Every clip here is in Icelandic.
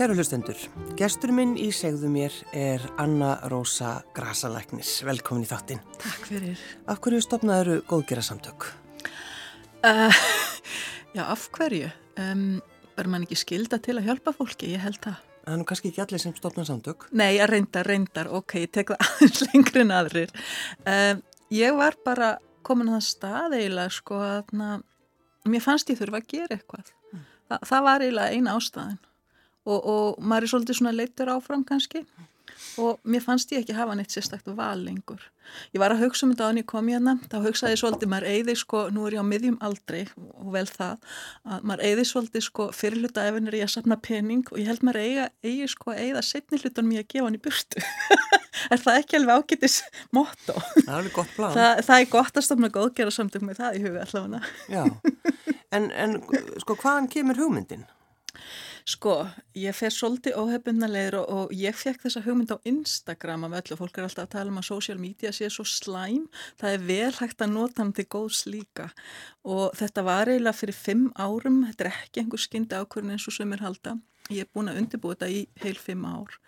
Kæru hlustendur, gestur minn í segðu mér er Anna Rósa Grasalæknis. Velkomin í þáttinn. Takk fyrir. Af hverju stopnaður góðgera samtök? Uh, já, af hverju? Um, Verður mann ekki skilda til að hjálpa fólki? Ég held það. Það er nú kannski ekki allir sem stopnað samtök. Nei, reyndar, reyndar. Ok, ég tek það aðeins lengri en aðrir. Um, ég var bara komin að það stað eiginlega, sko, að na, mér fannst ég þurfa að gera eitthvað. Mm. Þa, það var eiginlega eina ástæðin og, og maður er svolítið svona leitur áfram kannski og mér fannst ég ekki hafa neitt sérstaklega val lengur. Ég var að hugsa um þetta á hann ég kom hérna, þá hugsaði ég svolítið, maður eigði sko, nú er ég á miðjum aldrei og vel það, að maður eigði svolítið sko fyrirluta efinir í að sapna pening og ég held maður eiga, eigi sko eigða setni hlutunum ég að gefa hann í burtu. er það ekki alveg ágætis motto? Það er alveg gott plan. Það, það er gott að stofna góðgera samtök með það í huga allavega. Já, en, en sko hvaðan kemur hugmyndin? Sko, ég fer svolítið óhefbundnalegir og, og ég fekk þessa hugmynd á Instagram af öllu. Fólk er alltaf að tala um að social media sé svo slæm. Það er vel hægt að nota hann til góðs líka. Og þetta var eiginlega fyrir fimm árum. Þetta er ekki einhver skyndi ákvörðin eins og sömur halda. Ég er búin að undirbúa þetta í heil fimm ár.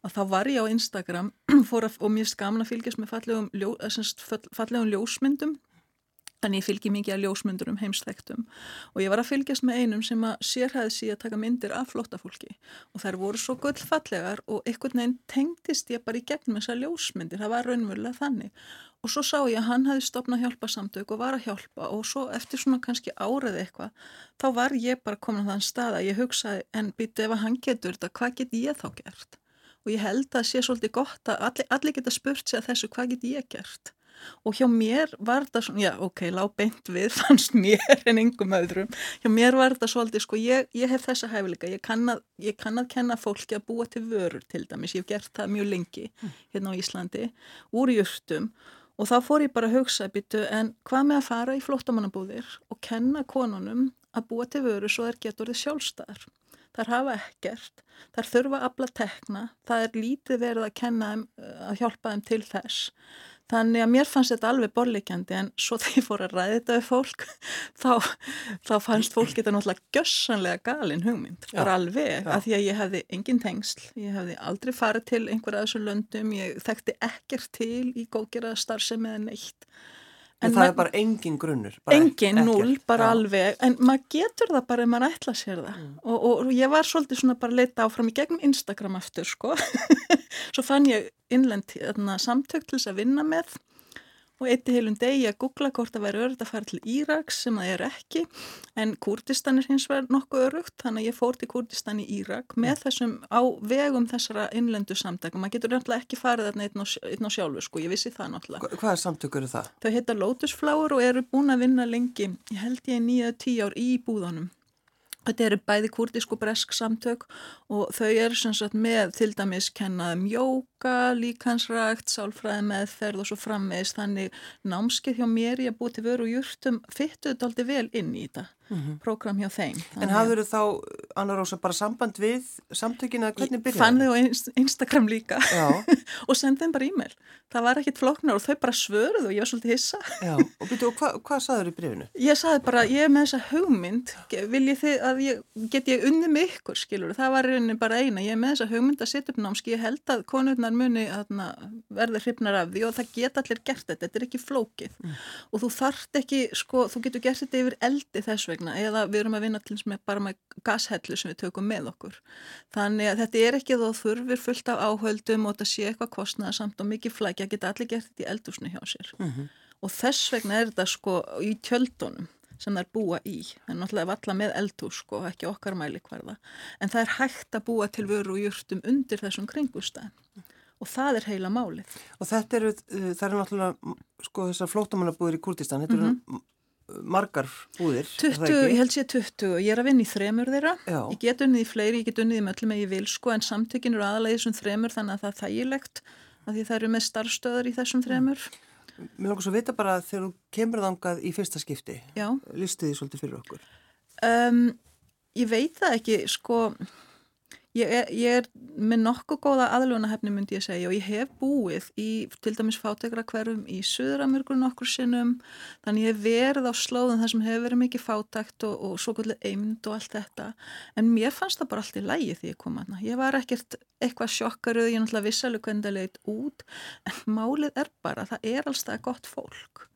Og þá var ég á Instagram að, og mér skamna fylgjast með fallegum, ljó, fallegum ljósmyndum Þannig ég fylgi mikið að ljósmyndurum heimsþektum og ég var að fylgjast með einum sem að sérhæði síðan að taka myndir af flottafólki og þær voru svo gullfallegar og einhvern veginn tengdist ég bara í gegnum þessar ljósmyndir, það var raunverulega þannig. Og svo sá ég að hann hefði stopnað hjálpa samtök og var að hjálpa. Og svo eftir svona kannski árið eitthvað þá var ég bara komin að þann stað að ég hugsaði en býtti ef að hann getur þetta, hvað get ég þá gert? Og ég held að sé svolítið gott að allir, allir geta spurt sig að þessu hvað get ég gert? Og hjá mér var þetta svona, já ok, lág beint við fannst mér en yngum öðrum. Hjá mér var þetta svolítið, sko, ég, ég hef þessa hæfileika, ég kann, að, ég kann að kenna fólki að búa til vörur til dæmis. Ég hef gert það mjög lengi hm. hérna á Íslandi úr júrtum og þá fór ég bara að hugsa býtu, en hvað með að fara í flottamannabúðir og kenna konunum að búa til vörur svo þær getur þið sjálfstæðar? Þar hafa ekkert, þar þurfa að afla tekna, það er lítið verið að kenna þeim, að hjálpa þeim til þess Þannig að mér fannst þetta alveg borleikjandi en svo þegar ég fór að ræða þetta við fólk þá, þá fannst fólk þetta náttúrulega gössanlega galin hugmynd. Það var alveg já. að því að ég hefði engin tengsl, ég hefði aldrei farið til einhverja af þessu löndum, ég þekkti ekkert til í góðgerða starfsemi eða neitt. En það er bara engin grunnur? Engin, núl, bara ja. alveg, en maður getur það bara ef maður ætla sér það mm. og, og, og ég var svolítið svona bara að leita áfram í gegnum Instagram aftur sko, svo fann ég innlend samtök til þess að vinna með og eitti heilum degi að googla hvort það væri örugt að fara til Íraks sem það er ekki en Kurdistan er hins vegar nokkuð örugt þannig að ég fór til Kurdistan í Írak með mm. þessum á vegum þessara innlendu samtækum. Man getur náttúrulega ekki farið þarna einn einn á sjálfu sko, ég vissi það náttúrulega. Hvaða samtök eru það? Þau heita Lotus Flower og eru búin að vinna lengi, ég held ég nýja tíu ár í búðanum. Þetta eru bæði kurdísk og bresk samtök og þau eru sem sagt með til dæmis kennaðum jóka, líkansrækt, sálfræði meðferð og svo frammeðist þannig námskeið hjá mér ég að búið til vöru og júrtum fyttuðu þetta aldrei vel inn í þetta mm -hmm. program hjá þeim. En hafður þá, Anna Rósa, bara samband við samtökina hvernig byrjaði? Ég fann þau á Instagram líka og sendið þeim bara e-mail. Það var ekkit floknar og þau bara svöruð og ég var svolítið hissa. Já, og byrju, og hva, hvað saður í brifinu? Ég saði bara, ég er með þessa hugmynd, ég þið að ég, get ég unni með ykkur, skilur, það var bara eina, ég er með þessa hugmynd að setja upp námski, ég held að konurnar muni verði hrifnar af því og það geta allir gert þetta, þetta er ekki flókið mm. og þú þart ekki, sko, þú getur gert þetta yfir eldi þess vegna eða við erum að vinna til með bara með gashellu sem við tökum með okkur. Þannig að þetta er ekki þó þurfir fullt af áhöldum og þetta sé eitthvað kostnaða samt og mikið flækja geta allir gert þetta í eldúsnu hjá sér. Mm -hmm. Og þess vegna er þetta sko í tjöldunum sem það er búa í. Það er náttúrulega valla með eldús sko, ekki okkar mæli hverða. En það er hægt að búa til vöru og júrtum undir þessum kringustæðin og það er heila málið. Og þetta eru, það eru náttúrulega sko þessar flótamannabúðir í Kurdistan, þetta mm -hmm. eru margar búðir 20, ég held sér 20, ég er að vinna í þremur þeirra. Já. ég get unnið í fleiri, ég get unnið í möllum eða ég vil sko en samtökin eru aðalega í þessum þremur þannig að það er þægilegt að því það eru með starfstöðar í þessum þremur. Mér langar svo að vita bara þegar þú kemur þangað í fyrsta skipti listu því svolítið fyrir okkur? Um, Ég veit það ekki sko Ég er, ég er með nokkuð góða aðlunahefni myndi ég segja og ég hef búið í til dæmis fátegra hverfum í Suðuramörgur nokkur sinnum þannig ég hef verið á slóðum þar sem hefur verið mikið fátækt og, og svo kvöldið eimd og allt þetta en mér fannst það bara allt í lægi því ég kom aðna. Ég var ekkert eitthvað sjokkaruð, ég náttúrulega vissalega hvernig það leitt út en málið er bara, það er alls það gott fólk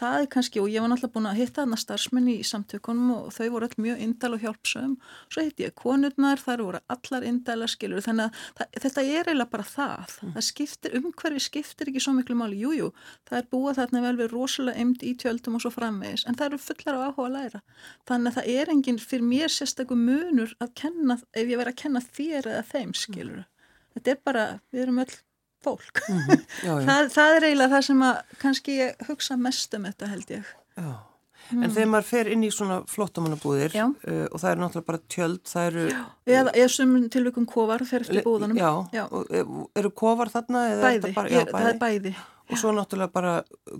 það er kannski, og ég var náttúrulega búin að hitta þarna starfsmenni í samtökunum og þau voru all mjög indal og hjálpsum svo hitti ég konurnar, þar voru allar indala skilur, þannig að það, þetta er eiginlega bara það, mm. það skiptir umhverfi skiptir ekki svo miklu máli, jújú jú, það er búið þarna vel við rosalega emd í tjöldum og svo framvegis, en það eru fullar á áhuga að læra, þannig að það er enginn fyrir mér sérstaklega munur að kenna ef ég verið að kenna þér eða þeim skilur, mm. þetta er bara, við erum öll fólk. Mm -hmm. já, já. Það, það er eiginlega það sem að kannski ég hugsa mest um þetta held ég. Já. Mm. En þegar maður fer inn í svona flottamannabúðir uh, og það eru náttúrulega bara tjöld, það eru... Eða eða sem tilvægum kofar fer eftir búðanum. Já, já. Og, e, eru kofar þarna? Bæði, bara, já, bæði, það er bæði. Og svo náttúrulega bara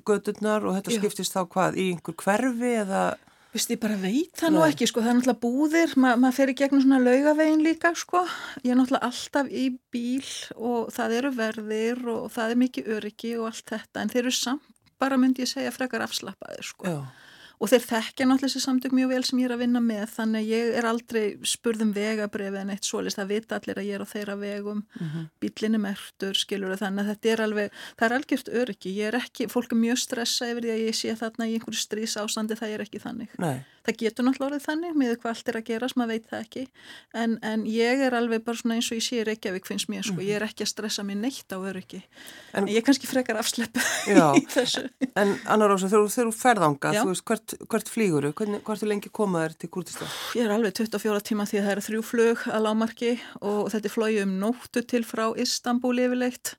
gödurnar og þetta skiptist þá hvað, í einhver hverfi eða... Vist ég bara veit það nú ekki sko, það er náttúrulega búðir, Ma, maður fer í gegnum svona laugavegin líka sko, ég er náttúrulega alltaf í bíl og það eru verðir og það er mikið öryggi og allt þetta en þeir eru samt bara myndi ég segja frekar afslappaðir sko. Já og þeir þekkja náttúrulega þessi samtök mjög vel sem ég er að vinna með þannig að ég er aldrei spurðum vegabrefið en eitt svolist það vita allir að ég er á þeirra vegum mm -hmm. bílinni mertur, skilur þannig að þetta er alveg, það er algjört öryggi ég er ekki, fólk er mjög stressa yfir því að ég sé þarna í einhverju strís ástandi það er ekki þannig Nei. Það getur náttúrulega orðið þannig með hvað allt er að gerast, maður veit það ekki. En, en ég er alveg bara svona eins og ég sé Reykjavík finnst mér, sko, ég er ekki að stressa mér neitt á öryggi, en, en ég er kannski frekar afsleppið í þessu. En Anna Rósa, þegar þú ferðanga, þú veist hvert hvert, hvert flýguru? Hvert er lengi komaður til Kurdistan? Ég er alveg 24 tíma því að það eru þrjú flög að lámarki og þetta er flóið um nóttu til frá Istanbul yfirleitt.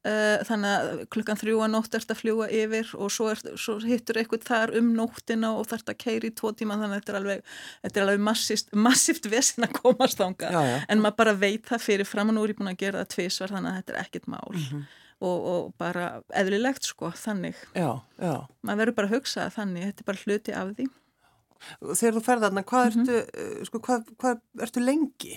Já. Eh, þannig að klukkan þrjú að nótt ert að fljúa yfir og svo, er, svo hittur eitthvað þar um nóttina og þarf að keira í tvo tíma þannig að þetta er alveg, þetta er alveg massíft, massíft vesin að komast ánga en maður bara veit það fyrir fram og nú er ég búin að gera það tvísvar þannig að þetta er ekkit mál. Mm -hmm og, og bara eðlilegt sko, þannig. Já, já. Maður verður bara að hugsa þannig, þetta er bara hluti af því. Þegar þú ferðarna, hvað, mm -hmm. ertu, sko, hvað, hvað ertu lengi?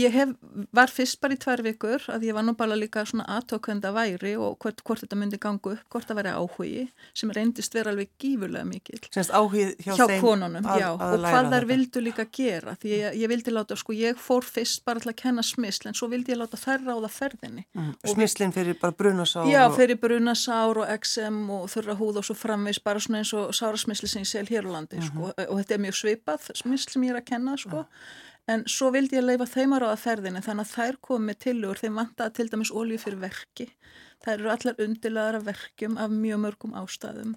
Ég hef, var fyrst bara í tvær vikur að ég var nú bara líka svona aðtókvenda væri og hvort, hvort þetta myndi gangu upp, hvort það væri áhugi sem reyndist vera alveg gífurlega mikil. Semst áhugi hjá, hjá konunum, að, já, að og hvað þær vildu líka gera því ég, ég vildi láta, sko ég fór fyrst bara til að kenna smysl en svo vildi ég láta þær ráða ferðinni. Mm. Smyslinn fyrir bara brunasár? Já, fyrir brunasár og XM og þurra húð og svo framvegs bara svona eins og sárasmysli sem ég sel hér á landi, mm -hmm. sko, og þetta er mjög svipað smysl sem ég er að kenna, sko. Mm en svo vildi ég leifa þeim að ráða ferðinu þannig að þær komið tilur þeim vantaði til dæmis ólju fyrir verki. Þær eru allar undilaðar af verkjum af mjög mörgum ástæðum.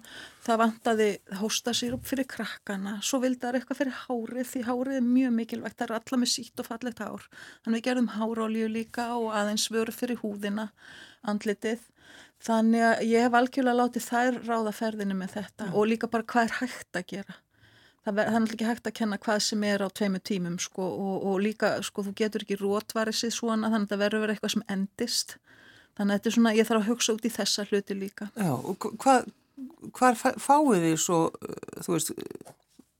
Það vantaði hóstasýrup fyrir krakkana. Svo vildi það eitthvað fyrir hárið því hárið er mjög mikilvægt, það er allar með sítt og fallegt hár. Þannig við gerðum hárólju líka og aðeins vöru fyrir húðina andlitið. Þannig að ég hef algjörlega látið þær ráða ferðinu með þetta mm. og líka bara hvað er hægt að gera það er náttúrulega ekki hægt að kenna hvað sem er á tveimu tímum sko og, og líka sko þú getur ekki rótvarið sér svona þannig að það verður verið eitthvað sem endist þannig að þetta er svona, ég þarf að hugsa út í þessa hluti líka. Já og hvað, hvað fáið því svo, þú veist,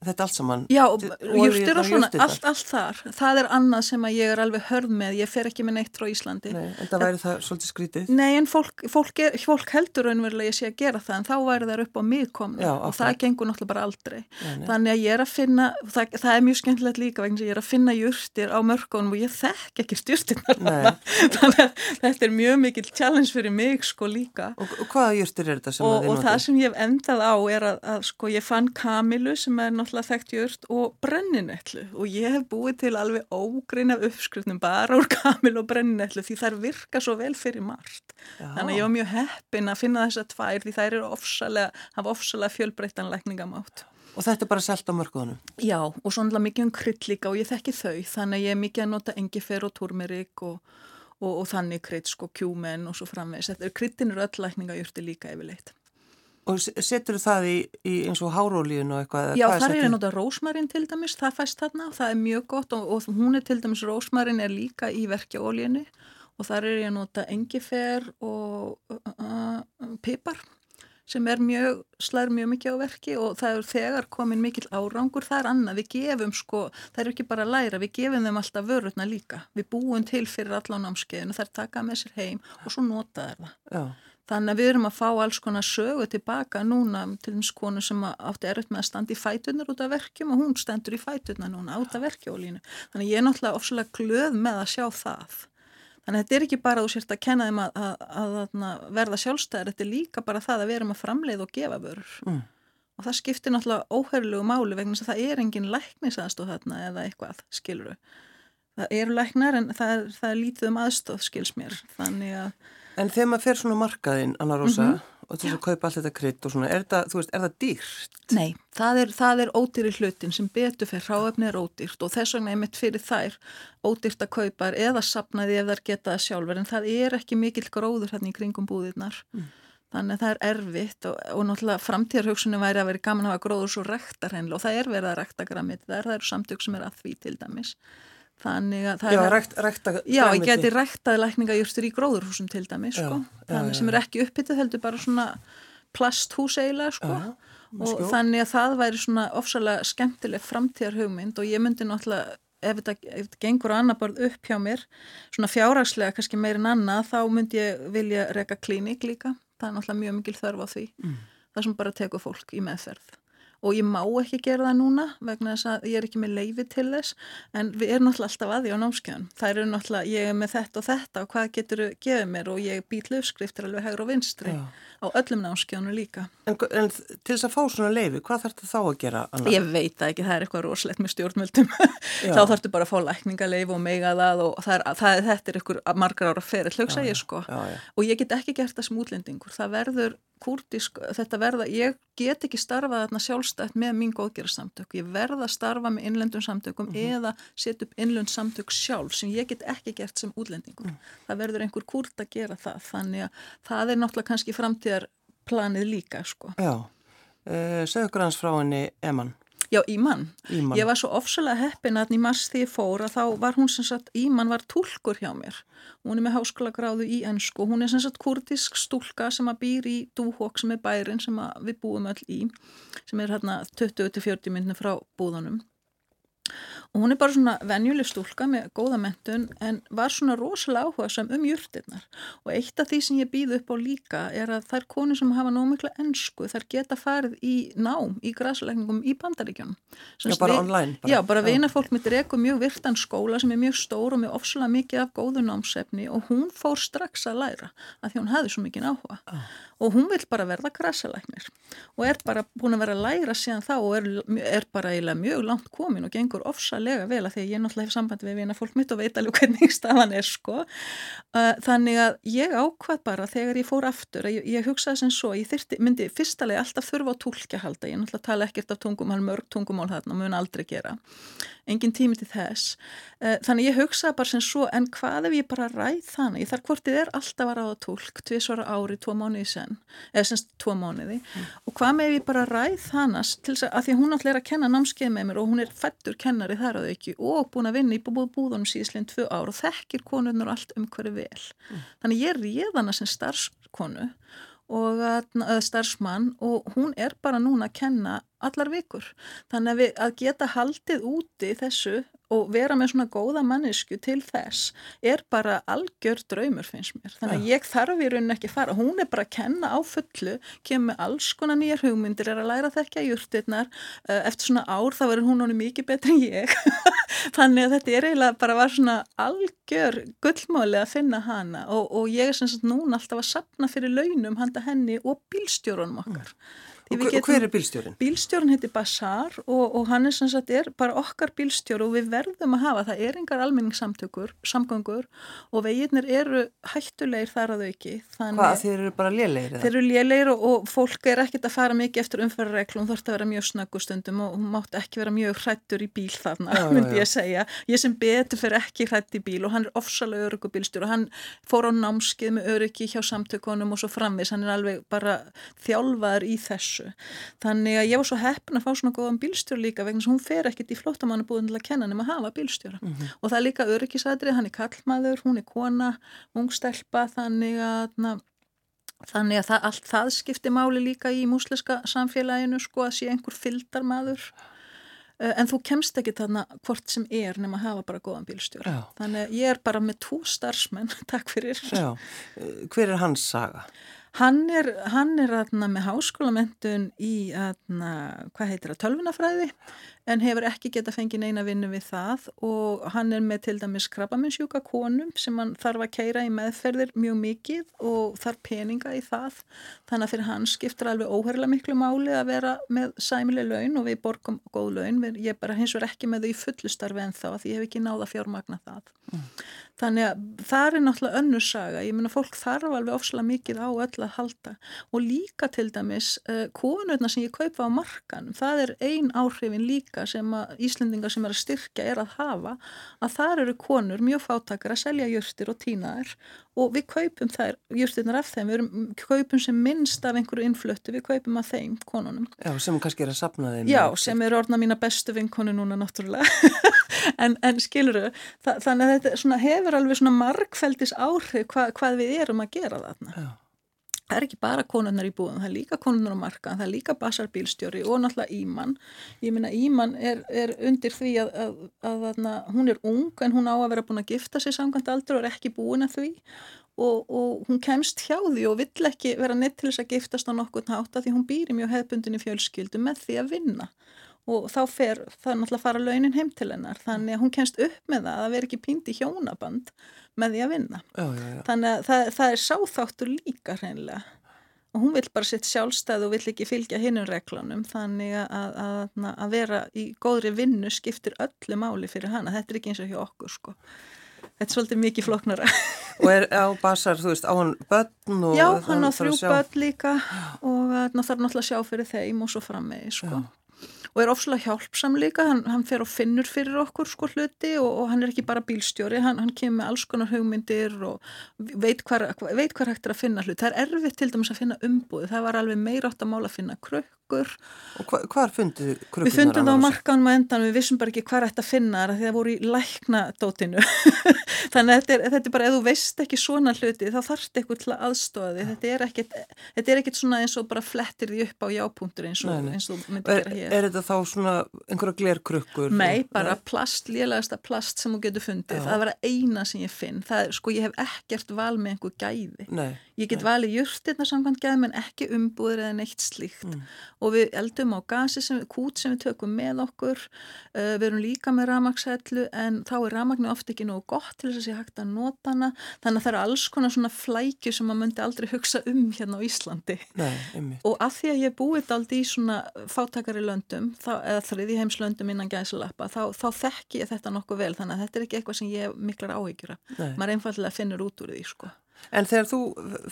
þetta allt saman Já, júrtir og svona, allt, allt þar. Það er annað sem að ég er alveg hörð með. Ég fer ekki með neitt frá Íslandi. Nei, en það væri það svolítið skrítið. Nei, en fólk, fólk, er, fólk heldur raunverulega ég sé að gera það en þá væri það upp á mig komna og það gengur náttúrulega bara aldrei. Nei, þannig að ég er að finna það, það er mjög skemmtilegt líka vegna sem ég er að finna júrtir á mörgónum og ég þekk ekki stjórnirna þannig að þetta er mjög mikil challenge fyrir mig sko líka. Og, og hvaða júrtir er þetta sem er er náttúrulega þekkt jört og brenninetlu og ég hef búið til alveg ógrein af uppskrifnum bara úr kamil og brenninetlu því þær virka svo vel fyrir margt. Já. Þannig að ég var mjög heppin að finna þessa tvær því þær eru ofsalega, hafa ofsalega fjölbreyttan lækningamátt. Og þetta er bara selt á mörgóðunum? Já, og svona mikið um krydd líka og ég þekki þau, þannig að ég er mikið að nota engifer og turmerik og, og, og þannig krydd, sko, kjúmen og svo framvegs. Kryddin eru öll lækningajurti líka yfirleitt. Og setur það í, í eins og hárólíun og eitthvað? Já, það er nota rósmarin til dæmis, það fæst þarna, það er mjög gott og, og hún er til dæmis, rósmarin er líka í verkjaólíunni og þar er ég að nota engifer og uh, uh, pipar sem er mjög, slæður mjög mikið á verki og það er þegar komin mikill árangur, það er annað, við gefum sko, það er ekki bara að læra, við gefum þeim alltaf vörurna líka, við búum til fyrir allan ámskeiðinu, það er taka með sér heim og svo nota það. Já. Þannig að við erum að fá alls konar sögu tilbaka núna til eins konu sem átti erfitt með að standa í fætunar út af verkjum og hún stendur í fætunar núna út af verkjólínu. Þannig að ég er náttúrulega ofslega glöð með að sjá það. Þannig að þetta er ekki bara að þú sért að kenna þeim að, að, að, að verða sjálfstæðar, þetta er líka bara það að við erum að framleið og gefa vörur. Mm. Og það skiptir náttúrulega óhörlegu máli vegna þess að það er engin læknisaðstóð þarna eða eitthvað, skiluru. Það eru læknar en það er, það er lítið um aðstóð, skils mér. En þegar maður fer svona markaðinn, Anna Rosa, mm -hmm og til að kaupa allt þetta krydd og svona, er það, veist, er það dýrt? Nei, það er, það er ódýri hlutin sem betur fyrir ráöfni er ódýrt og þess vegna er mitt fyrir þær ódýrt að kaupa eða sapnaði ef þær geta það sjálfur en það er ekki mikill gróður hérna í kringum búðirnar mm. þannig að það er erfitt og, og náttúrulega framtíðarhugsunni væri að vera gaman að hafa gróður svo rektar hennilega og það er verið að rekta grammit þar, það eru samtök sem er að því til dæmis Þannig að það já, er... Rækt, rækta, já, ég geti ræktaði lækningajúrstur í gróðurhúsum til dæmi, sko. Já, þannig já, sem er ekki uppbyttið heldur bara svona plasthús eiginlega, sko. Og þannig að það væri svona ofsalega skemmtileg framtíðar hugmynd og ég myndi náttúrulega, ef þetta, ef þetta gengur á annar borð upp hjá mér, svona fjárhagslega kannski meirinn annað, þá myndi ég vilja reyka klínik líka. Það er náttúrulega mjög mikil þörf á því. Mm. Það sem bara tekur fólk í meðferð og ég má ekki gera það núna vegna þess að ég er ekki með leifi til þess en við erum náttúrulega alltaf að því á námskjöðun það eru náttúrulega, ég er með þetta og þetta og hvað getur þau gefið mér og ég být löfskriftir alveg hægur og vinstri Já. á öllum námskjöðunu líka en, en til þess að fá svona leifi, hvað þarf þetta þá að gera? Anna? Ég veit ekki, það er eitthvað roslegt með stjórnmöldum þá þarf þetta bara að fá lækningaleif og meiga það og það er, það er, þetta er ykkur margar ára ferið, hlugsa ég sko já. og ég get ekki gert það sem útlendingur, það verður kurdisk, þetta verða, ég get ekki starfað þarna sjálfstætt með mín góðgerðarsamtök, ég verða að starfa með innlendum samtökum mm -hmm. eða setja upp innlend samtök sjálf sem ég get ekki gert sem útlendingur. Mm. Það verður einhver kurd að gera það, þannig að það er náttúrulega kannski framtíðarplanið líka, sko. Já, uh, segðu hans frá henni Eman. Já, Íman. Íman. Ég var svo ofsalega heppin að í mass því ég fór að þá var hún sem sagt, Íman var tólkur hjá mér. Hún er með háskóla gráðu í ennsku. Hún er sem sagt kurdisk stúlka sem að býr í Dúhók sem er bærin sem við búum öll í, sem er hérna 20-40 myndinu frá búðunum og hún er bara svona venjuleg stúlka með góða mentun en var svona rosalega áhuga sem um júrtirnar og eitt af því sem ég býð upp á líka er að þær konur sem hafa nómikla ennsku þær geta farið í nám í græsleikningum í bandaríkjum Já, bara online bara. Já, bara vina fólk mitt reku mjög virtan skóla sem er mjög stór og með ofsala mikið af góðu námsefni og hún fór strax að læra að því hún hefði svo mikið áhuga ah. og hún vil bara verða græsleiknir og er bara búin að vera að læra síðan þá og er, er bara eiginlega mjög langt komin og gengur ofsalega vel að því að ég náttúrulega hef sambandi við vina fólk mitt og veit alveg hvernig staðan er sko. Þannig að ég ákvað bara þegar ég fór aftur að ég, ég hugsaði sem svo, ég þyrti, myndi fyrstalega alltaf þurfa á tólkjahalda, ég náttúrulega tala ekkert af tungumál, mörg tungumál þarna, mun aldrei gera. Engin tími til þess. Þannig ég hugsaði bara sem svo en hvað ef ég bara ræð þannig, ég þarf hvort þið er alltaf að ráða tólk, tvið svara ári, tvo mánuði sen, eða semst tvo mánuði. Mm. og hvað með ef ég bara ræð þannig til þess að því að hún alltaf er að kenna námskeið með mér og hún er fættur kennari þar að ekki og búin að vinna í búðunum síðsleginn tvö ár og þekkir konurnar allt um hverju vel. Mm. Þannig ég réð hana sem starfskonu og starfsmann og hún er bara núna að kenna allar vikur. Þannig að, við, að geta haldið úti þessu og vera með svona góða mannesku til þess er bara algjör draumur finnst mér. Þannig að ég þarf í rauninni ekki fara. Hún er bara að kenna á fullu, kemur alls konar nýjar hugmyndir, er að læra þekkja júrtirnar. Eh, eftir svona ár þá verður hún honni mikið betur en ég. Þannig að þetta er eiginlega bara var svona algjör gullmáli að finna hana og, og ég er sem sagt núna alltaf að sapna fyrir launum handa henni og bílstjórunum okkar. Mm. Og hver er bílstjórin? Bílstjórin heitir Bassar og, og hann er sem sagt er bara okkar bílstjóru og við verðum að hafa, það er engar almenningssamtökur, samgöngur og veginnir eru hættulegir þar að auki. Hvað, þeir eru bara lélegir? Þeir eru lélegir og, og fólk er ekkit að fara mikið eftir umferðarreglum, þú þarfst að vera mjög snöggustundum og hún mátt ekki vera mjög hrættur í bíl þarna, já, myndi ég segja. Ég sem betur fyrir ekki hrætt í bíl og hann er ofsalega öryggu bílstjóru og hann fór á námskið með öryggi hjá samtökunum og svo framvis, hann er alveg bara þjálfaður í þessu þessu. Þannig að ég var svo heppin að fá svona góðan bílstjóra líka vegna sem hún fer ekkit í flottamannabúðin til að kenna nema að hafa bílstjóra. Mm -hmm. Og það er líka öryggisadrið, hann er kallmaður, hún er kona, ungstelpa, þannig að na, Þannig að það, allt það skiptir máli líka í músliska samfélaginu sko að sé einhver fyldarmadur uh, en þú kemst ekki þarna hvort sem er nema að hafa bara góðan bílstjóra. Já. Þannig að ég er bara með tvo starfsmenn, takk fyrir. Já, Eh, hver er hans saga? Hann er, hann er aðna, með háskólamentun í aðna, hvað heitir það, tölvunafræði en hefur ekki geta fengið neina vinnu við það og hann er með til dæmis krabbaminsjúka konum sem hann þarf að keira í meðferðir mjög mikið og þarf peninga í það þannig að fyrir hann skiptir alveg óherrlega miklu máli að vera með sæmileg laun og við borgum góð laun, ég er bara hins vegar ekki með þau í fullustarfi en þá því ég hef ekki náða fjármagna það. Mm. Þannig að það er náttúrulega önnur saga, ég meina fólk þarf alveg ofslega mikið á öll að halda og líka til dæmis uh, konurna sem ég kaupa á markan, það er ein áhrifin líka sem að Íslendingar sem er að styrkja er að hafa að þar eru konur mjög fátakar að selja jörtir og tínaðir og við kaupum þær jörtirnar af þeim, við erum, kaupum sem minnst af einhverju innflöttu, við kaupum af þeim konunum. Já, sem kannski er að sapna þeim. Já, sem er orðna mína bestu vinkonu núna náttúrulega. en, en skiluru, þa þannig að þetta svona, hefur alveg svona markfældis áhrif hva, hvað við erum að gera þarna. Já. Það er ekki bara konunnar í búðum, það er líka konunnar á markaðan, það er líka basarbílstjóri og náttúrulega Íman. Ég minna Íman er, er undir því að, að, að, að hún er ung en hún á að vera búin að gifta sig samkvæmt aldrei og er ekki búin að því. Og, og hún kemst hjá því og vill ekki vera neitt til þess að giftast á nokkurn hátta því hún býri mjög hefbundin í fjölskyldu með því að vinna. Og þá fer það náttúrulega fara launin heim til hennar þannig að hún kemst upp með það að vera ekki pínt í hjónaband með því að vinna já, já, já. þannig að það, það er sáþáttur líka hreinlega og hún vill bara sitt sjálfstæð og vill ekki fylgja hinnum reglunum þannig að, að, að vera í góðri vinnu skiptir öllu máli fyrir hana þetta er ekki eins og hjá okkur sko Þetta er svolítið mikið floknara. Og er á basar, þú veist, á hann börn? Já, hann á þrjú börn líka og það þarf náttúrulega að sjá fyrir þeim og svo frammeði, sko. Og er ofslega hjálpsam líka, hann, hann fer og finnur fyrir okkur sko hluti og, og hann er ekki bara bílstjóri, hann, hann kemur með alls konar hugmyndir og veit hver hægt er að finna hluti. Það er erfitt til dæmis að finna umbúði, það var alveg meira átt að mála að finna krukkur. Og hva, hvar fundið krukkunar? Við fundum það á markanum og endan, við vissum bara ekki hvað ætti að finna það því það voru í læknadótinu. Þannig að þetta er, þetta er bara, ef þú veist ekki svona hluti þá þarf þetta eitthvað til að aðstofa því. Þetta er ekkit, þetta er ekkit svona eins og bara flettir því upp á jápunktur eins og, eins og myndi er, gera hér. Er þetta þá svona einhverja glerkrukkur? Nei, bara plast, lélægasta plast sem þú getur fundið. Já. Það var að eina sem ég finn. Það er, sko, ég hef ekkert val með einhver gæði. Nei. Ég get valið jurtirna samkvæmt gæði, menn ekki umbúður eða neitt slíkt. Mm. Og við eldum á gasi, sem, kút sem við tökum með okkur. Uh, við erum líka með ramagshellu, en þá er ramagnu ofta ekki nógu gott til þess að sé hægt að nota hana. Þannig að það eru alls konar svona flækju sem maður myndi aldrei hugsa um hérna á Íslandi. Nei, og að því að ég búið aldrei í svona fátakari löndum, þá, eða þriði heimslöndum innan gæsalappa, þá, þá þekki ég þetta nokkuð vel. Þannig að þetta er ekki eitthvað sem ég miklar áhyggjura. Maður einfallega finnur út úr því, sko. En þegar þú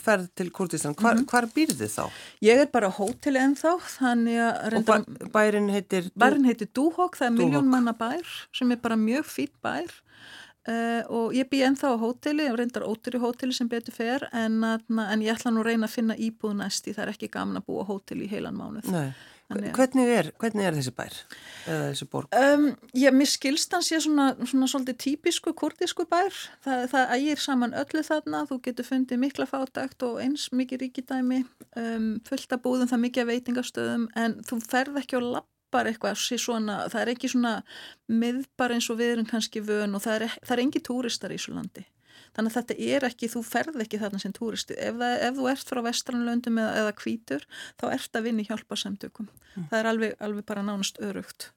ferð til Kurdistan, hvar, mm -hmm. hvar býrði þá? Ég er bara á hóteli ennþá, þannig að... Og bærin heitir? Bærin heitir Dúhók, það er miljón manna bær sem er bara mjög fít bær uh, og ég bý ennþá á hóteli, reyndar ótur í hóteli sem betur fer, en, en ég ætla nú að reyna að finna íbúð næst í það er ekki gaman að búa hóteli í heilan mánuð. Nei. Hvernig er, hvernig er þessi bær eða þessi borg? Um, ég, mér skilst hans ég svona, svona svolítið típisku kurdisku bær. Það, það ægir saman öllu þarna. Þú getur fundið mikla fátækt og eins mikið ríkidæmi, um, fullt af búðum, það mikið veitingastöðum en þú ferð ekki og lappar eitthvað svona, það er ekki svona miðbar eins og við erum kannski vön og það er, það er engi túristar í svo landi. Þannig að þetta er ekki, þú ferð ekki þarna sem túristi. Ef, það, ef þú ert frá vestranlöndum eða, eða kvítur, þá ert að vinni hjálpa samtökum. Mm. Það er alveg, alveg bara nánast örugt.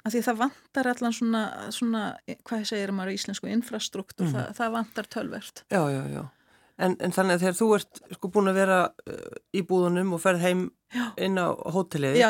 Af því það vantar allan svona, svona hvað segir maður í íslensku, infrastruktúr, mm. það, það vantar tölvert. Já, já, já. En, en þannig að þegar þú ert sko búin að vera uh, í búðunum og ferð heim já. inn á hóteliði,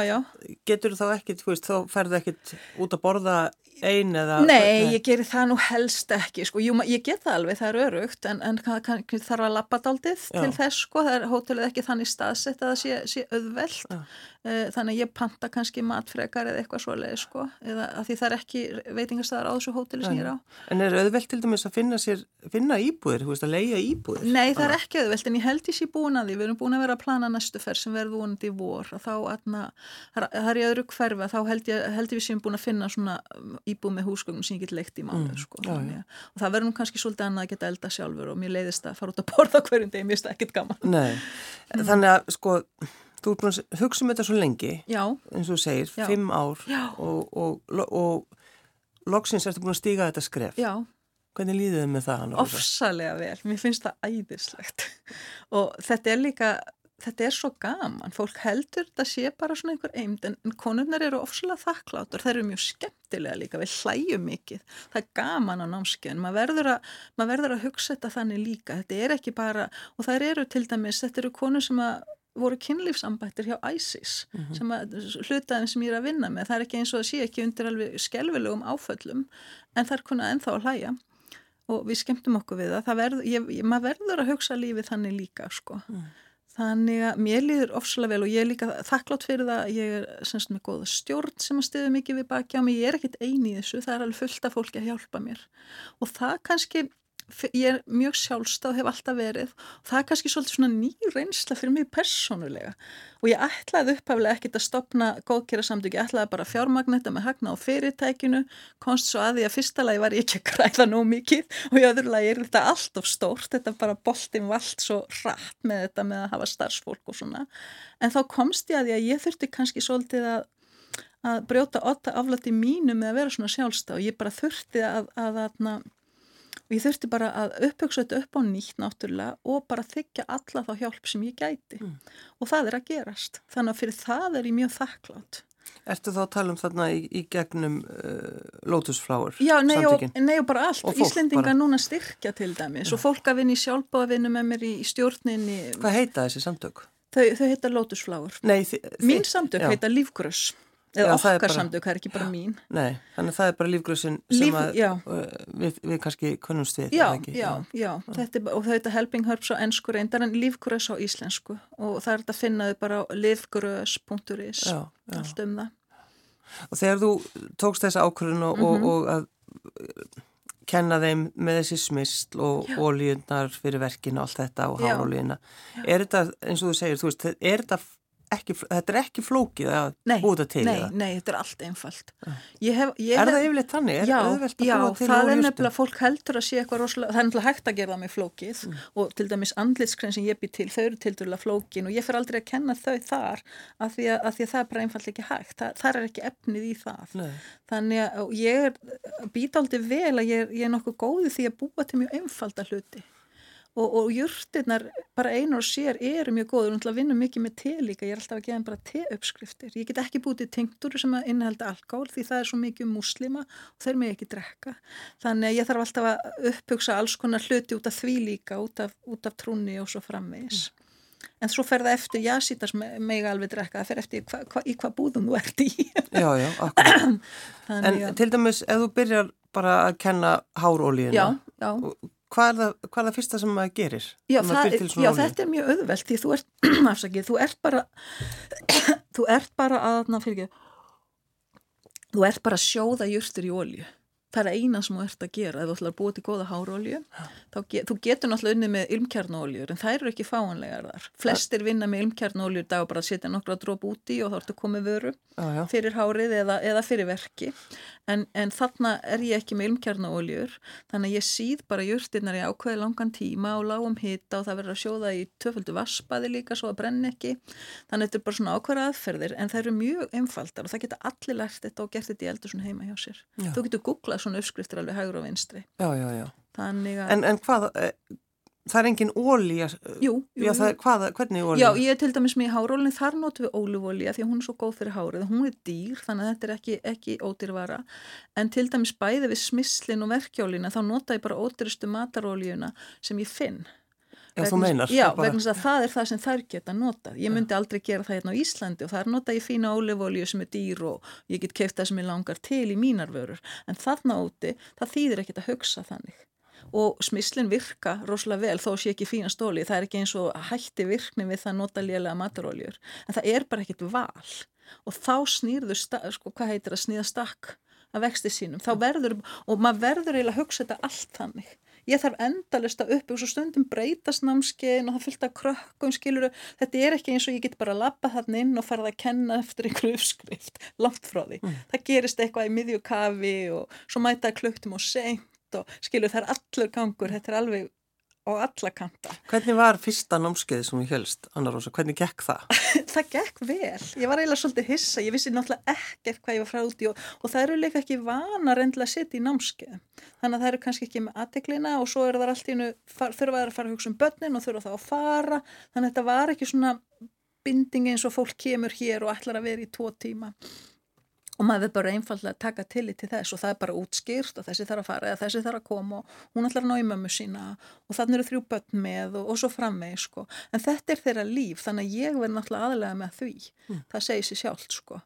getur þá ekkit, þú veist, þá ferðu ekkit út að borða ein eða... Nei, ég gerir það nú helst ekki, sko, Jú, ég get það alveg, það er örugt, en, en kann, þarf að lappa daldið til þess, sko, það er hótelið ekki þannig staðsett að það sé, sé auðveld, Eh, þannig að ég panta kannski matfrekar eða eitthvað svoleið sko. Eða að því það er ekki veitingastæðar á þessu hóteli sem ég er á. En er auðvelt til dæmis að finna sér finna íbúðir, þú veist að leia íbúðir? Nei það er ekki auðvelt en ég held í síðan búin að því. Við erum búin að vera að plana næstu ferð sem verður vonandi í vor. Og þá aðna, það er íbúð með húsgögnum sem ég get leikt í mánu mm, sko, já, já. og það verður nú kannski svolítið annað að geta elda sjálfur og mér leiðist að fara út að borða hverjum deg, mér finnst það ekkit gaman Nei, mm. þannig að sko Þú er búin að hugsa um þetta svo lengi, Já. eins og þú segir, Já. fimm ár og, og, og loksins ertu búin að stíga þetta skref. Já. Hvernig líðið þið með það? Ofsalega vel, mér finnst það æðislegt og þetta er líka, þetta er svo gaman, fólk heldur þetta sé bara svona einhver eind en, en konurnar eru ofsalega þakklátur, það eru mjög skemmtilega líka, við hlæjum mikið, það er gaman á námskeiðin, maður verður, mað verður að hugsa þetta þannig líka, þetta er ekki bara, og það eru til dæmis, þetta eru konur sem að voru kynlífsambættir hjá ISIS mm -hmm. sem að hlutaðin sem ég er að vinna með það er ekki eins og að sé ekki undir alveg skelvilegum áföllum en það er kunnað ennþá að hlæja. Og við skemmtum okkur við það, það verð, ég, maður verður að hugsa lífið þannig líka sko. Mm. Þannig að mér líður ofslega vel og ég er líka þakklátt fyrir það ég er semst með góða stjórn sem að stiðu mikið við baki á mig, ég er ekkit eini í þessu það er alveg fullt af fólki að hjálpa mér. Og það kannski ég er mjög sjálfstáð, hef alltaf verið. Og það er kannski svolítið svona ný reynsla fyrir mig personulega og ég ætlaði upphaflega ekkit að stopna góðkjæra samtök, ég ætlaði bara fjármagnetta með hagna á fyrirtækinu, konst svo að því að fyrsta lagi var ég ekki að græða nóg mikið. Og í öðru lagi er þetta allt of stórt, þetta bara boltin vald svo rætt með þetta með að hafa starfsfólk og svona, en þá komst ég að að ég þurfti kannski svolítið að að brjóta otta aflætti mínu með að vera svona sjálfstá ég bara þurfti að, að, að, ég þurfti bara að upphugsa þetta upp á nýtt náttúrulega og bara þykja alla þá hjálp sem ég gæti. Mm. og það er að gerast. Þannig að fyrir það er ég mjög þakklátt Ertu þá að tala um þarna í, í gegnum uh, Lotusflower? Já, nei og, nei og bara allt. Og Íslendinga bara... núna styrkja til dæmis. Og fólk að vinna í sjálfbáðavinnu með mér í, í stjórninni. Hvað heita þessi samtök? Þau, þau heita nei, Mín samtök já. heita Lífgröss eða já, okkar samtök, það er ekki bara mín. Nei, þannig að það er bara lífgröðsinn sem Líf, að, við, við kannski kunnumst við Já, já, já, þetta er, og þetta Helping Herbs á ennsku reyndar en lífgröðs á íslensku. Og það er þetta að finna þau bara á livgröðs.is allt um það. Og þegar þú tókst þessa ákvörðun og, mm -hmm. og, og að kenna þeim með þessi smysl og ólíunar fyrir verkinu og allt þetta og hálólíuna er þetta, eins og þú segir, þú veist, er þetta ekki, þetta er ekki flókið að búta til nei, það? Nei, þetta er allt einfalt. Hef, er hef, það yfirleitt þannig? Er já, já það er nefnilega, fólk heldur að sé eitthvað rosalega, það er nefnilega hægt að gera það með flókið mm. og til dæmis andlitskrenn sem ég býr til, þau eru til dæla flókin og ég fer aldrei að kenna þau þar af því því að það er bara einfalt ekki hægt. Það, það er ekki efnið í það. Nei. Þannig að ég býta aldrei vel að ég, ég er nokkuð góði því að búa til mjög einfalda hluti og, og júrtirnar bara einar og sér eru mjög góður og vinna mikið með te líka, ég er alltaf að geða bara te-uppskriftir, ég get ekki bútið tengtur sem að innihalda alkohol því það er svo mikið um muslima og þeir mig ekki drekka. Þannig að ég þarf alltaf að upphugsa alls konar hluti út af því líka út af, út af trúni og svo framvegis. Mm. En svo fer það eftir, já, sítast mig alveg drekka, það fer eftir hva, hva, í hvað búðum þú ert í. Já, já, en til dæmis, ef þú byrjar bara að kenna hárólíuna, hvað er það, hvað er það fyrsta sem maður gerir? Já, það, já þetta er mjög auðvelt því þú ert, afsakið, þú ert bara þú ert bara að, na, fyrir þú ert bara að sjóða júrstur í ólju það er eina sem þú ert að gera ef þú ætlar að búa til góða hárólju get, þú getur náttúrulega unni með ilmkjarnóljur en það eru ekki fáanlegar þar. Flestir vinna með ilmkjarnóljur dag og bara setja nokkra dróp úti og þá ertu komið vöru já, já. fyrir hárið eða, eða fyrir verki. En, en þarna er ég ekki með ilmkjarnóljur þannig að ég síð bara júrstinnar í ákveði langan tíma og lágum hitta og það verður að sjóða í töföldu vaspaði líka svo að brenna ekki. Þannig að þetta svona í uppskriftir alveg hægur og vinstri. Já, já, já. Þannig að... En, en hvað, eh, það er engin ólíja? Hvað, hvernig ólíja? Já, ég er til dæmis með hárólinn, þar notur við ólífólíja því að hún er svo góð fyrir hárið. Hún er dýr, þannig að þetta er ekki, ekki ódýrvara. En til dæmis bæði við smislin og verkjólina, þá nota ég bara ódýrustu matarólíuna sem ég finn. Já, þú meinar. Já, vegna þess að það er það sem þær geta notað. Ég myndi aldrei gera það hérna á Íslandi og það er notað í fína ólefólju sem er dýr og ég get keift það sem ég langar til í mínar vörur. En þarna úti, það þýðir ekkert að hugsa þannig. og smislinn virka rosalega vel þó sé ekki fína stóli, það er ekki eins og hætti virkni við það nota lélega mataróljur en það er bara ekkit val og þá snýrðu, sko, hvað heitir að snýða stakk að vexti sínum, þá verður og maður verður eiginlega að hugsa þetta allt þannig ég þarf endalist að uppi og stundum breytast námskeiðin og það fylgta krökkum skiluru, þetta er ekki eins og ég get bara að lappa þarna inn og farða að kenna eftir einhverju uppskrift, langt frá því. Mm. það gerist eitthvað í miðjukafi og svo mæta kluktum og seint og skilur það er allur gangur, þetta er alveg á alla kanta. Hvernig var fyrsta námskeið sem ég helst, Anna Rósa, hvernig gekk það? það gekk vel, ég var eiginlega svolítið hissa, ég vissi náttúrulega ekkert hvað ég var frá úti og, og það eru líka ekki vana reyndlega að setja í námskeið, þannig að það eru kannski ekki með aðteklina og svo eru það allt í hennu, þurfa að fara að hugsa um börnin og þurfa þá að fara, þannig að þetta var ekki svona binding eins og fólk kemur hér og ætlar að vera í tvo tíma og maður verður bara einfallega að taka tillit til þess og það er bara útskýrt og þessi þarf að fara eða þessi þarf að koma og hún ætlar að ná í mömmu sína og þannig eru þrjú börn með og, og svo framveg sko. En þetta er þeirra líf þannig að ég verður náttúrulega aðlega með því. Mm. Það segir sér sjálft sko.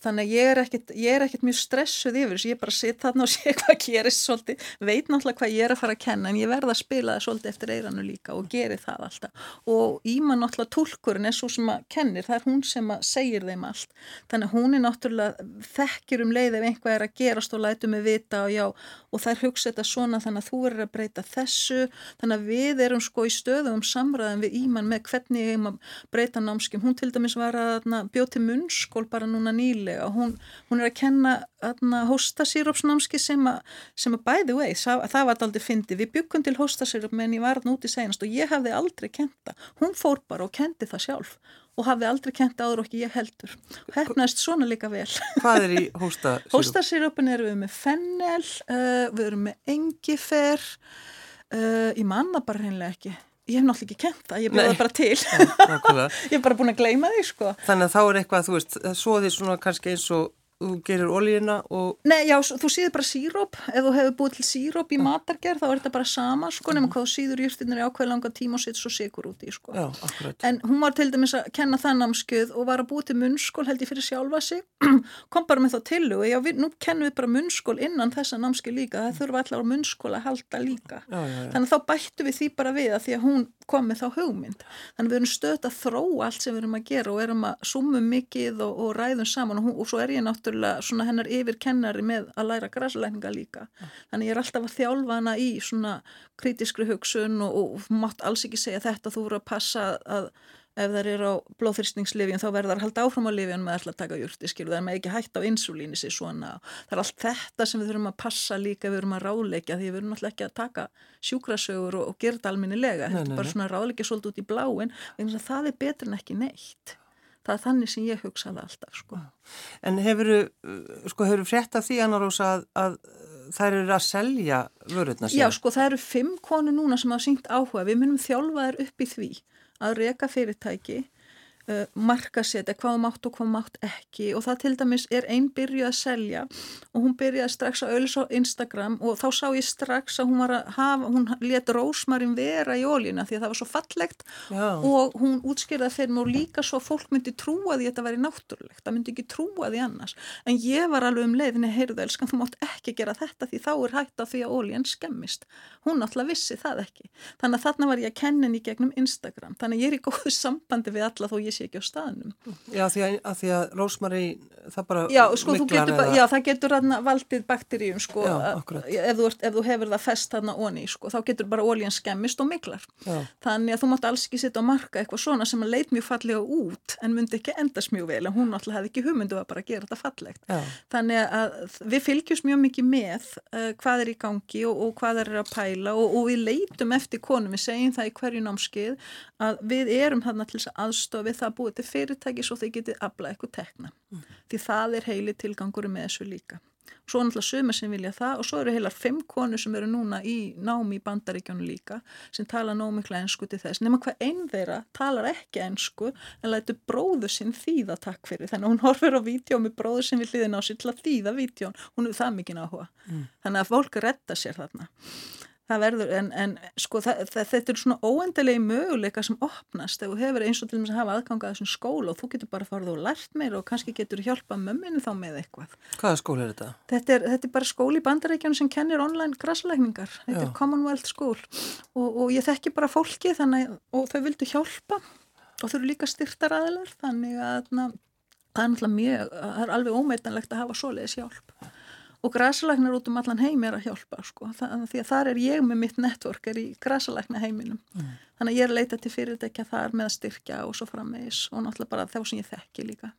Þannig að ég er ekkert, ég er ekkert mjög stressuð yfir þess, ég er bara að sitja þarna og sé hvað gerist svolítið, veit náttúrulega hvað ég er að fara að kenna en ég verða að spila það svolítið eftir eiranu líka og geri það alltaf. Og Íma náttúrulega tólkurinn er svo sem að kennir, það er hún sem að segir þeim allt, þannig að hún er náttúrulega þekkir um leið ef einhvað er að gerast og lætu mig vita og já og það er hugsað þetta svona þannig að þú er að breyta þessu, þannig að við erum sko í stöðum samræðan við Íman með hvernig ég heim að breyta námskjum, hún til dæmis var að bjóti munnskól bara núna nýli nýlega hún, hún er að kenna hóstasírópsnámski sem að, sem að by the way, það, það var aldrei fyndi við byggum til hóstasíróp menn ég var núti senast og ég hafði aldrei kenta hún fór bara og kendi það sjálf og hafði aldrei kent áður og ekki ég heldur. Hefnaðist svona líka vel. Hvað er í hóstasíróp? Hóstasírópin eru við með fennel uh, við erum með engifer uh, ég manna bara hreinlega ekki ég hef náttúrulega ekki kent það, ég bjóða bara til. Ja, ég hef bara búin að gleyma því sko. Þannig að þá er eitthvað, þú veist, svo því svona kannski eins og þú gerir olíina og... Nei, já, þú síður bara síróp ef þú hefur búið til síróp í matargerð þá er þetta bara sama, sko, nema hvað þú síður júrtinir í ákveð langa tíma og setur svo sigur út í, sko. Já, akkurat. En hún var til dæmis að kenna það námskuð og var að búið til munnskól held ég fyrir sjálfa sig kom bara með þá til og já, við, nú kennum við bara munnskól innan þessa námskuð líka, það þurfa allar munnskól að halda líka. Já, já, Þannig þá bættu við því bara við að því að hún kom með þá hugmynd. Þannig við erum stöðt að þróa allt sem við erum að gera og erum að sumum mikið og, og ræðum saman og, hún, og svo er ég náttúrulega svona hennar yfir kennari með að læra græsleikninga líka. Þannig ég er alltaf að þjálfa hana í svona kritískri hugsun og, og mátt alls ekki segja þetta þú voru að passa að ef það er á blóðþyrstningslifin þá verður það halda áfram á lifin með alltaf taka júrti skilur er með ekki hægt á insulíni sér svona. Það er allt þetta sem við þurfum að passa líka við þurfum að ráleika því við þurfum alltaf ekki að taka sjúkrasögur og, og gera þetta alminnilega þetta er bara svona ráleika svolítið út í bláin það er betur en ekki neitt. Það er þannig sem ég hugsaði alltaf sko. En hefur sko, frétt af því Anna Rósa að, að þær eru að selja vörðuna sér? Já sko það eru fimm konu núna sem hafa syngt áhuga. Við munum þjálfa þær upp í því að reyka fyrirtæki uh, markasetja hvað mátt og hvað mátt ekki. Og það til dæmis er einn byrjuð að selja og hún byrjuði strax að auðvisa á Instagram og þá sá ég strax að hún var að hafa, hún let rósmarinn vera í ólína því að það var svo fallegt Já. og hún útskýrða þeir og líka svo að fólk myndi trúa því að þetta væri náttúrulegt, það myndi ekki trúa því annars. En ég var alveg um leiðinni heyrðu elskan, þú mátt ekki gera þetta því þá er hægt að því að ólín skemmist. Hún náttúrulega vissi það ekki. Þannig að þarna var ég að kennin í gegnum Instagram. Þannig að ég er í góðu sambandi við alla þó ég sé ekki á staðnum. Já, því að, að, því að Rósmarí það bara já, sko, miklar eða... Já, það getur valdið bakteríum sko, já, ef, þú ert, ef þú hefur það fest þarna onni, sko, þá getur bara ólíðan skemmist og miklar já. þannig að þú mátt alls ekki sitta og marka eitthvað svona sem að leit mjög fallega út en myndi ekki endast mjög vel en hún alltaf hefði ekki hugmyndu að bara gera þetta fallegt. Þannig að við fylgjumst mjög mikið með uh, hvað er í gangi og, og hvað er að pæla og, og við leitum eftir konum, við segjum það í hverju námskeið að við erum þarna til þess aðstofi það búið til fyrirtæki svo þeir getið aflað eitthvað tekna. Mm. því það er heili tilgangur með þessu líka. Svo náttúrulega sömur sem vilja það og svo eru heilar fimm konur sem eru núna í námi í bandaríkjónu líka sem tala nómikla ensku til þess. Nema hvað einn þeirra talar ekki ensku en lætu bróðu sinn þýða takk fyrir þannig að hún horfir á vídeo með bróðu sinn við hliðin á sér til að þýða vídjón hún er það mikið áhuga. Mm. þannig að fólk retta sér þarna það verður, en, en sko það, það, þetta er svona óendilegi möguleika sem opnast ef þú hefur eins og til dæmis að hafa aðgangað þessum skóla og þú getur bara farið og lært meir og kannski getur hjálpað mömminu þá með eitthvað. Hvaða skóla er þetta? Þetta er, þetta er bara skóli í bandarækjana sem kennir online græsleikningar, þetta Já. er Commonwealth School og, og ég þekki bara fólki þannig og þau vildu hjálpa og þau eru líka styrtar aðlar þannig að na, það er mjög, það er alveg ómeitanlegt að hafa svoleiðis hjálp og græsalæknar út um allan heim er að hjálpa sko. það, því að þar er ég með mitt network er í græsalækna heiminum mm. þannig að ég er að leita til fyrirtækja þar með að styrkja og svo frammeðis og náttúrulega bara þá sem ég þekki líka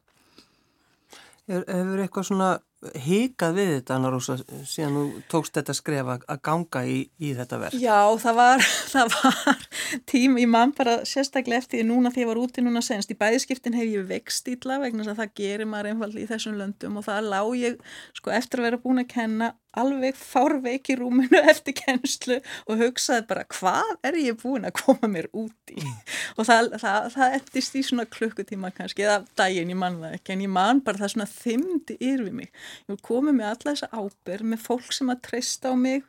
Hefur eitthvað svona híkað við þetta Anna Rósa síðan þú tókst þetta skref að ganga í, í þetta verð? Já, það var, það var tím í mann bara sérstaklega eftir núna því ég var úti núna senst í bæðiskiptin hef ég vext ítla vegna þess að það gerir maður einfaldi í þessum löndum og það lág ég sko eftir að vera búin að kenna alveg fárveik í rúminu eftir kennslu og hugsaði bara hvað er ég búin að koma mér út í mm. og það, það, það endist í svona klukkutíma kannski eða daginn ég mann það ekki en ég man bara það svona þymdi yrfið mig ég vil koma með alla þessa ábyrg með fólk sem að treysta á mig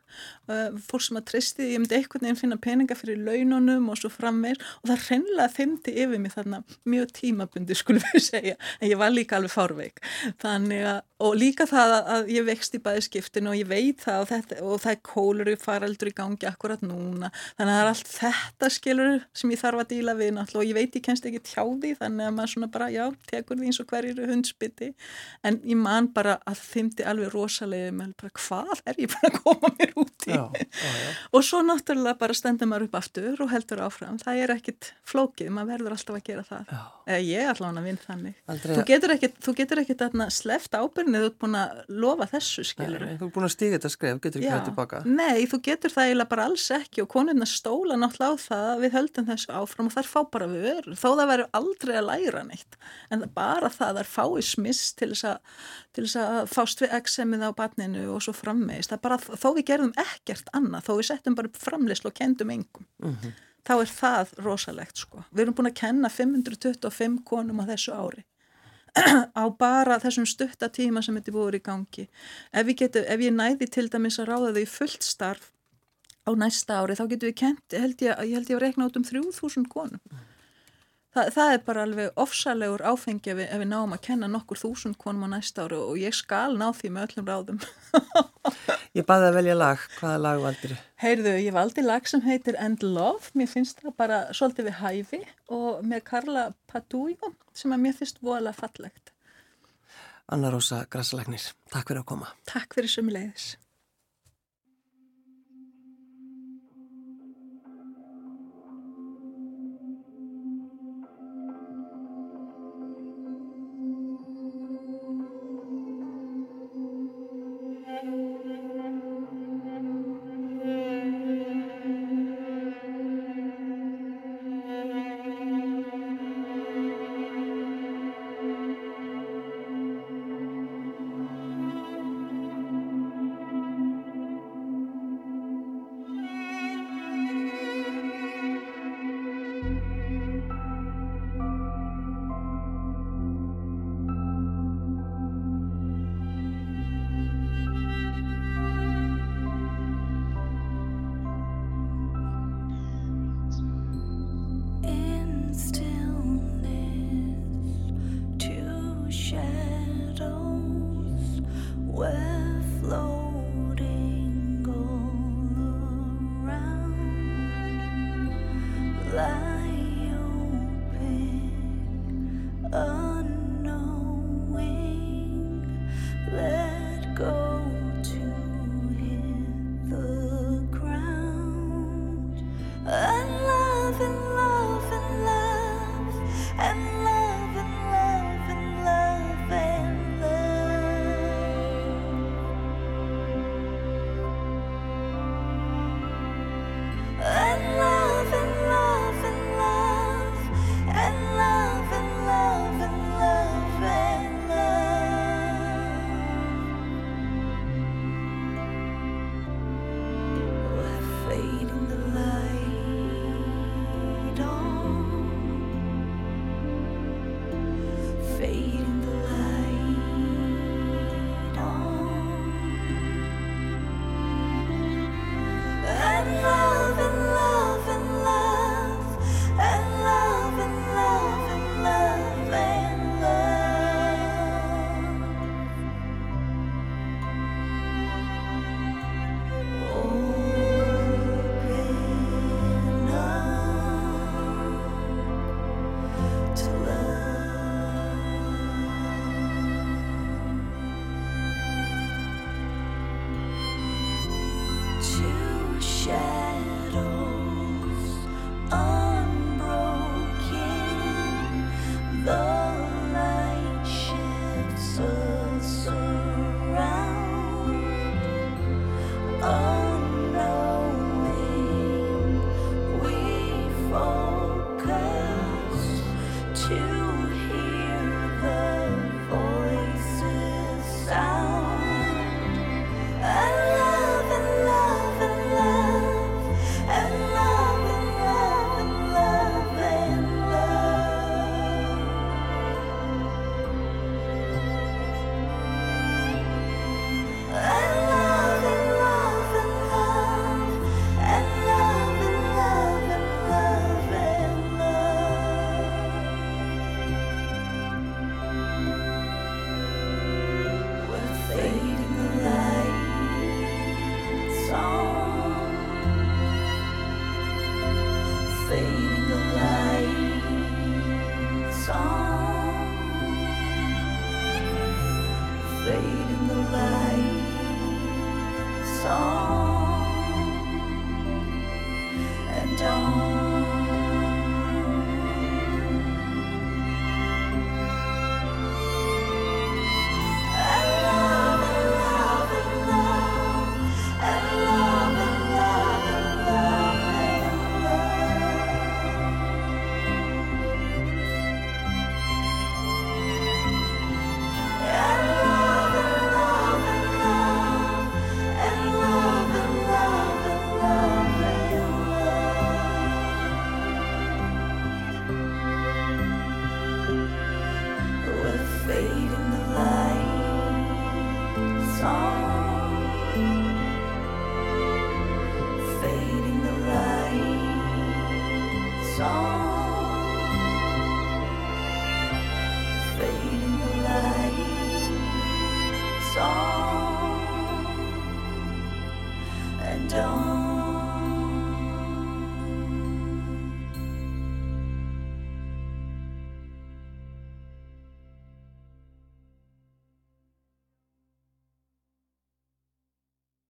uh, fólk sem að treysti ég myndi einhvern veginn finna peninga fyrir laununum og svo frammeir og það reynlega þymdi yfir mig þarna mjög tímabundi skulum við segja en ég var líka alveg fárveik. Þannig að og líka það að ég vext í bæðiskiptinu og ég veit það og, þetta, og það er kólur í faraldur í gangi akkurat núna. Þannig að það er allt þetta skilur sem ég þarf að díla við og ég veit ég kennst ekki tjá því þannig að maður svona bara já, tekur því eins og hverjir hundsbytti en ég man bara að þymdi alveg rosalega með bara hvað er ég bara að koma mér út í? Já, já, já. og svo náttúrulega bara stendur maður upp aftur og heldur áfram. Það er ekkit flókið, maður verður alltaf að gera það. Eða ég er allavega að vinna þannig. Aldrei þú getur ekkit, þú getur ekkit sleft ábyrgni þú ert búin að lofa þessu skilur Nei, þú ert búin að stíga þetta skref, getur ekki hægt tilbaka. Nei, þú getur það eiginlega bara alls ekki og konurna stóla náttúrulega á það við höldum þessu áfram og þær fá bara við öru þó það verður aldrei að læra neitt. En bara það þær fái smiss til þess að, að fást við eksemið á barninu og svo frammeist bara, þó við gerðum ekkert annað þó við settum bara framleyslu og kendum engum mm -hmm. þá er það rosalegt sko við erum búin að kenna 525 konum á þessu ári á bara þessum stuttatíma sem þetta voru í gangi. Ef geti, ef ég næði til dæmis að ráða þau fullt starf á næsta ári þá getur við kent, held ég, ég held ég að rekna út um 3000 konum. Þa, það er bara alveg ofsalegur áfengi ef við, ef við náum að kenna nokkur þúsund konum á næsta ári og ég skal ná því með öllum ráðum. ég baði að velja lag. Hvaða lag valdur þið? Heyrðu, ég valdi lag sem heitir End Love. Mér finnst það bara svolítið við hæfi og með Karla Patújó sem að mér finnst voðalega fallegt. Anna Rósa Grassalagnir, takk fyrir að koma. Takk fyrir sumulegis.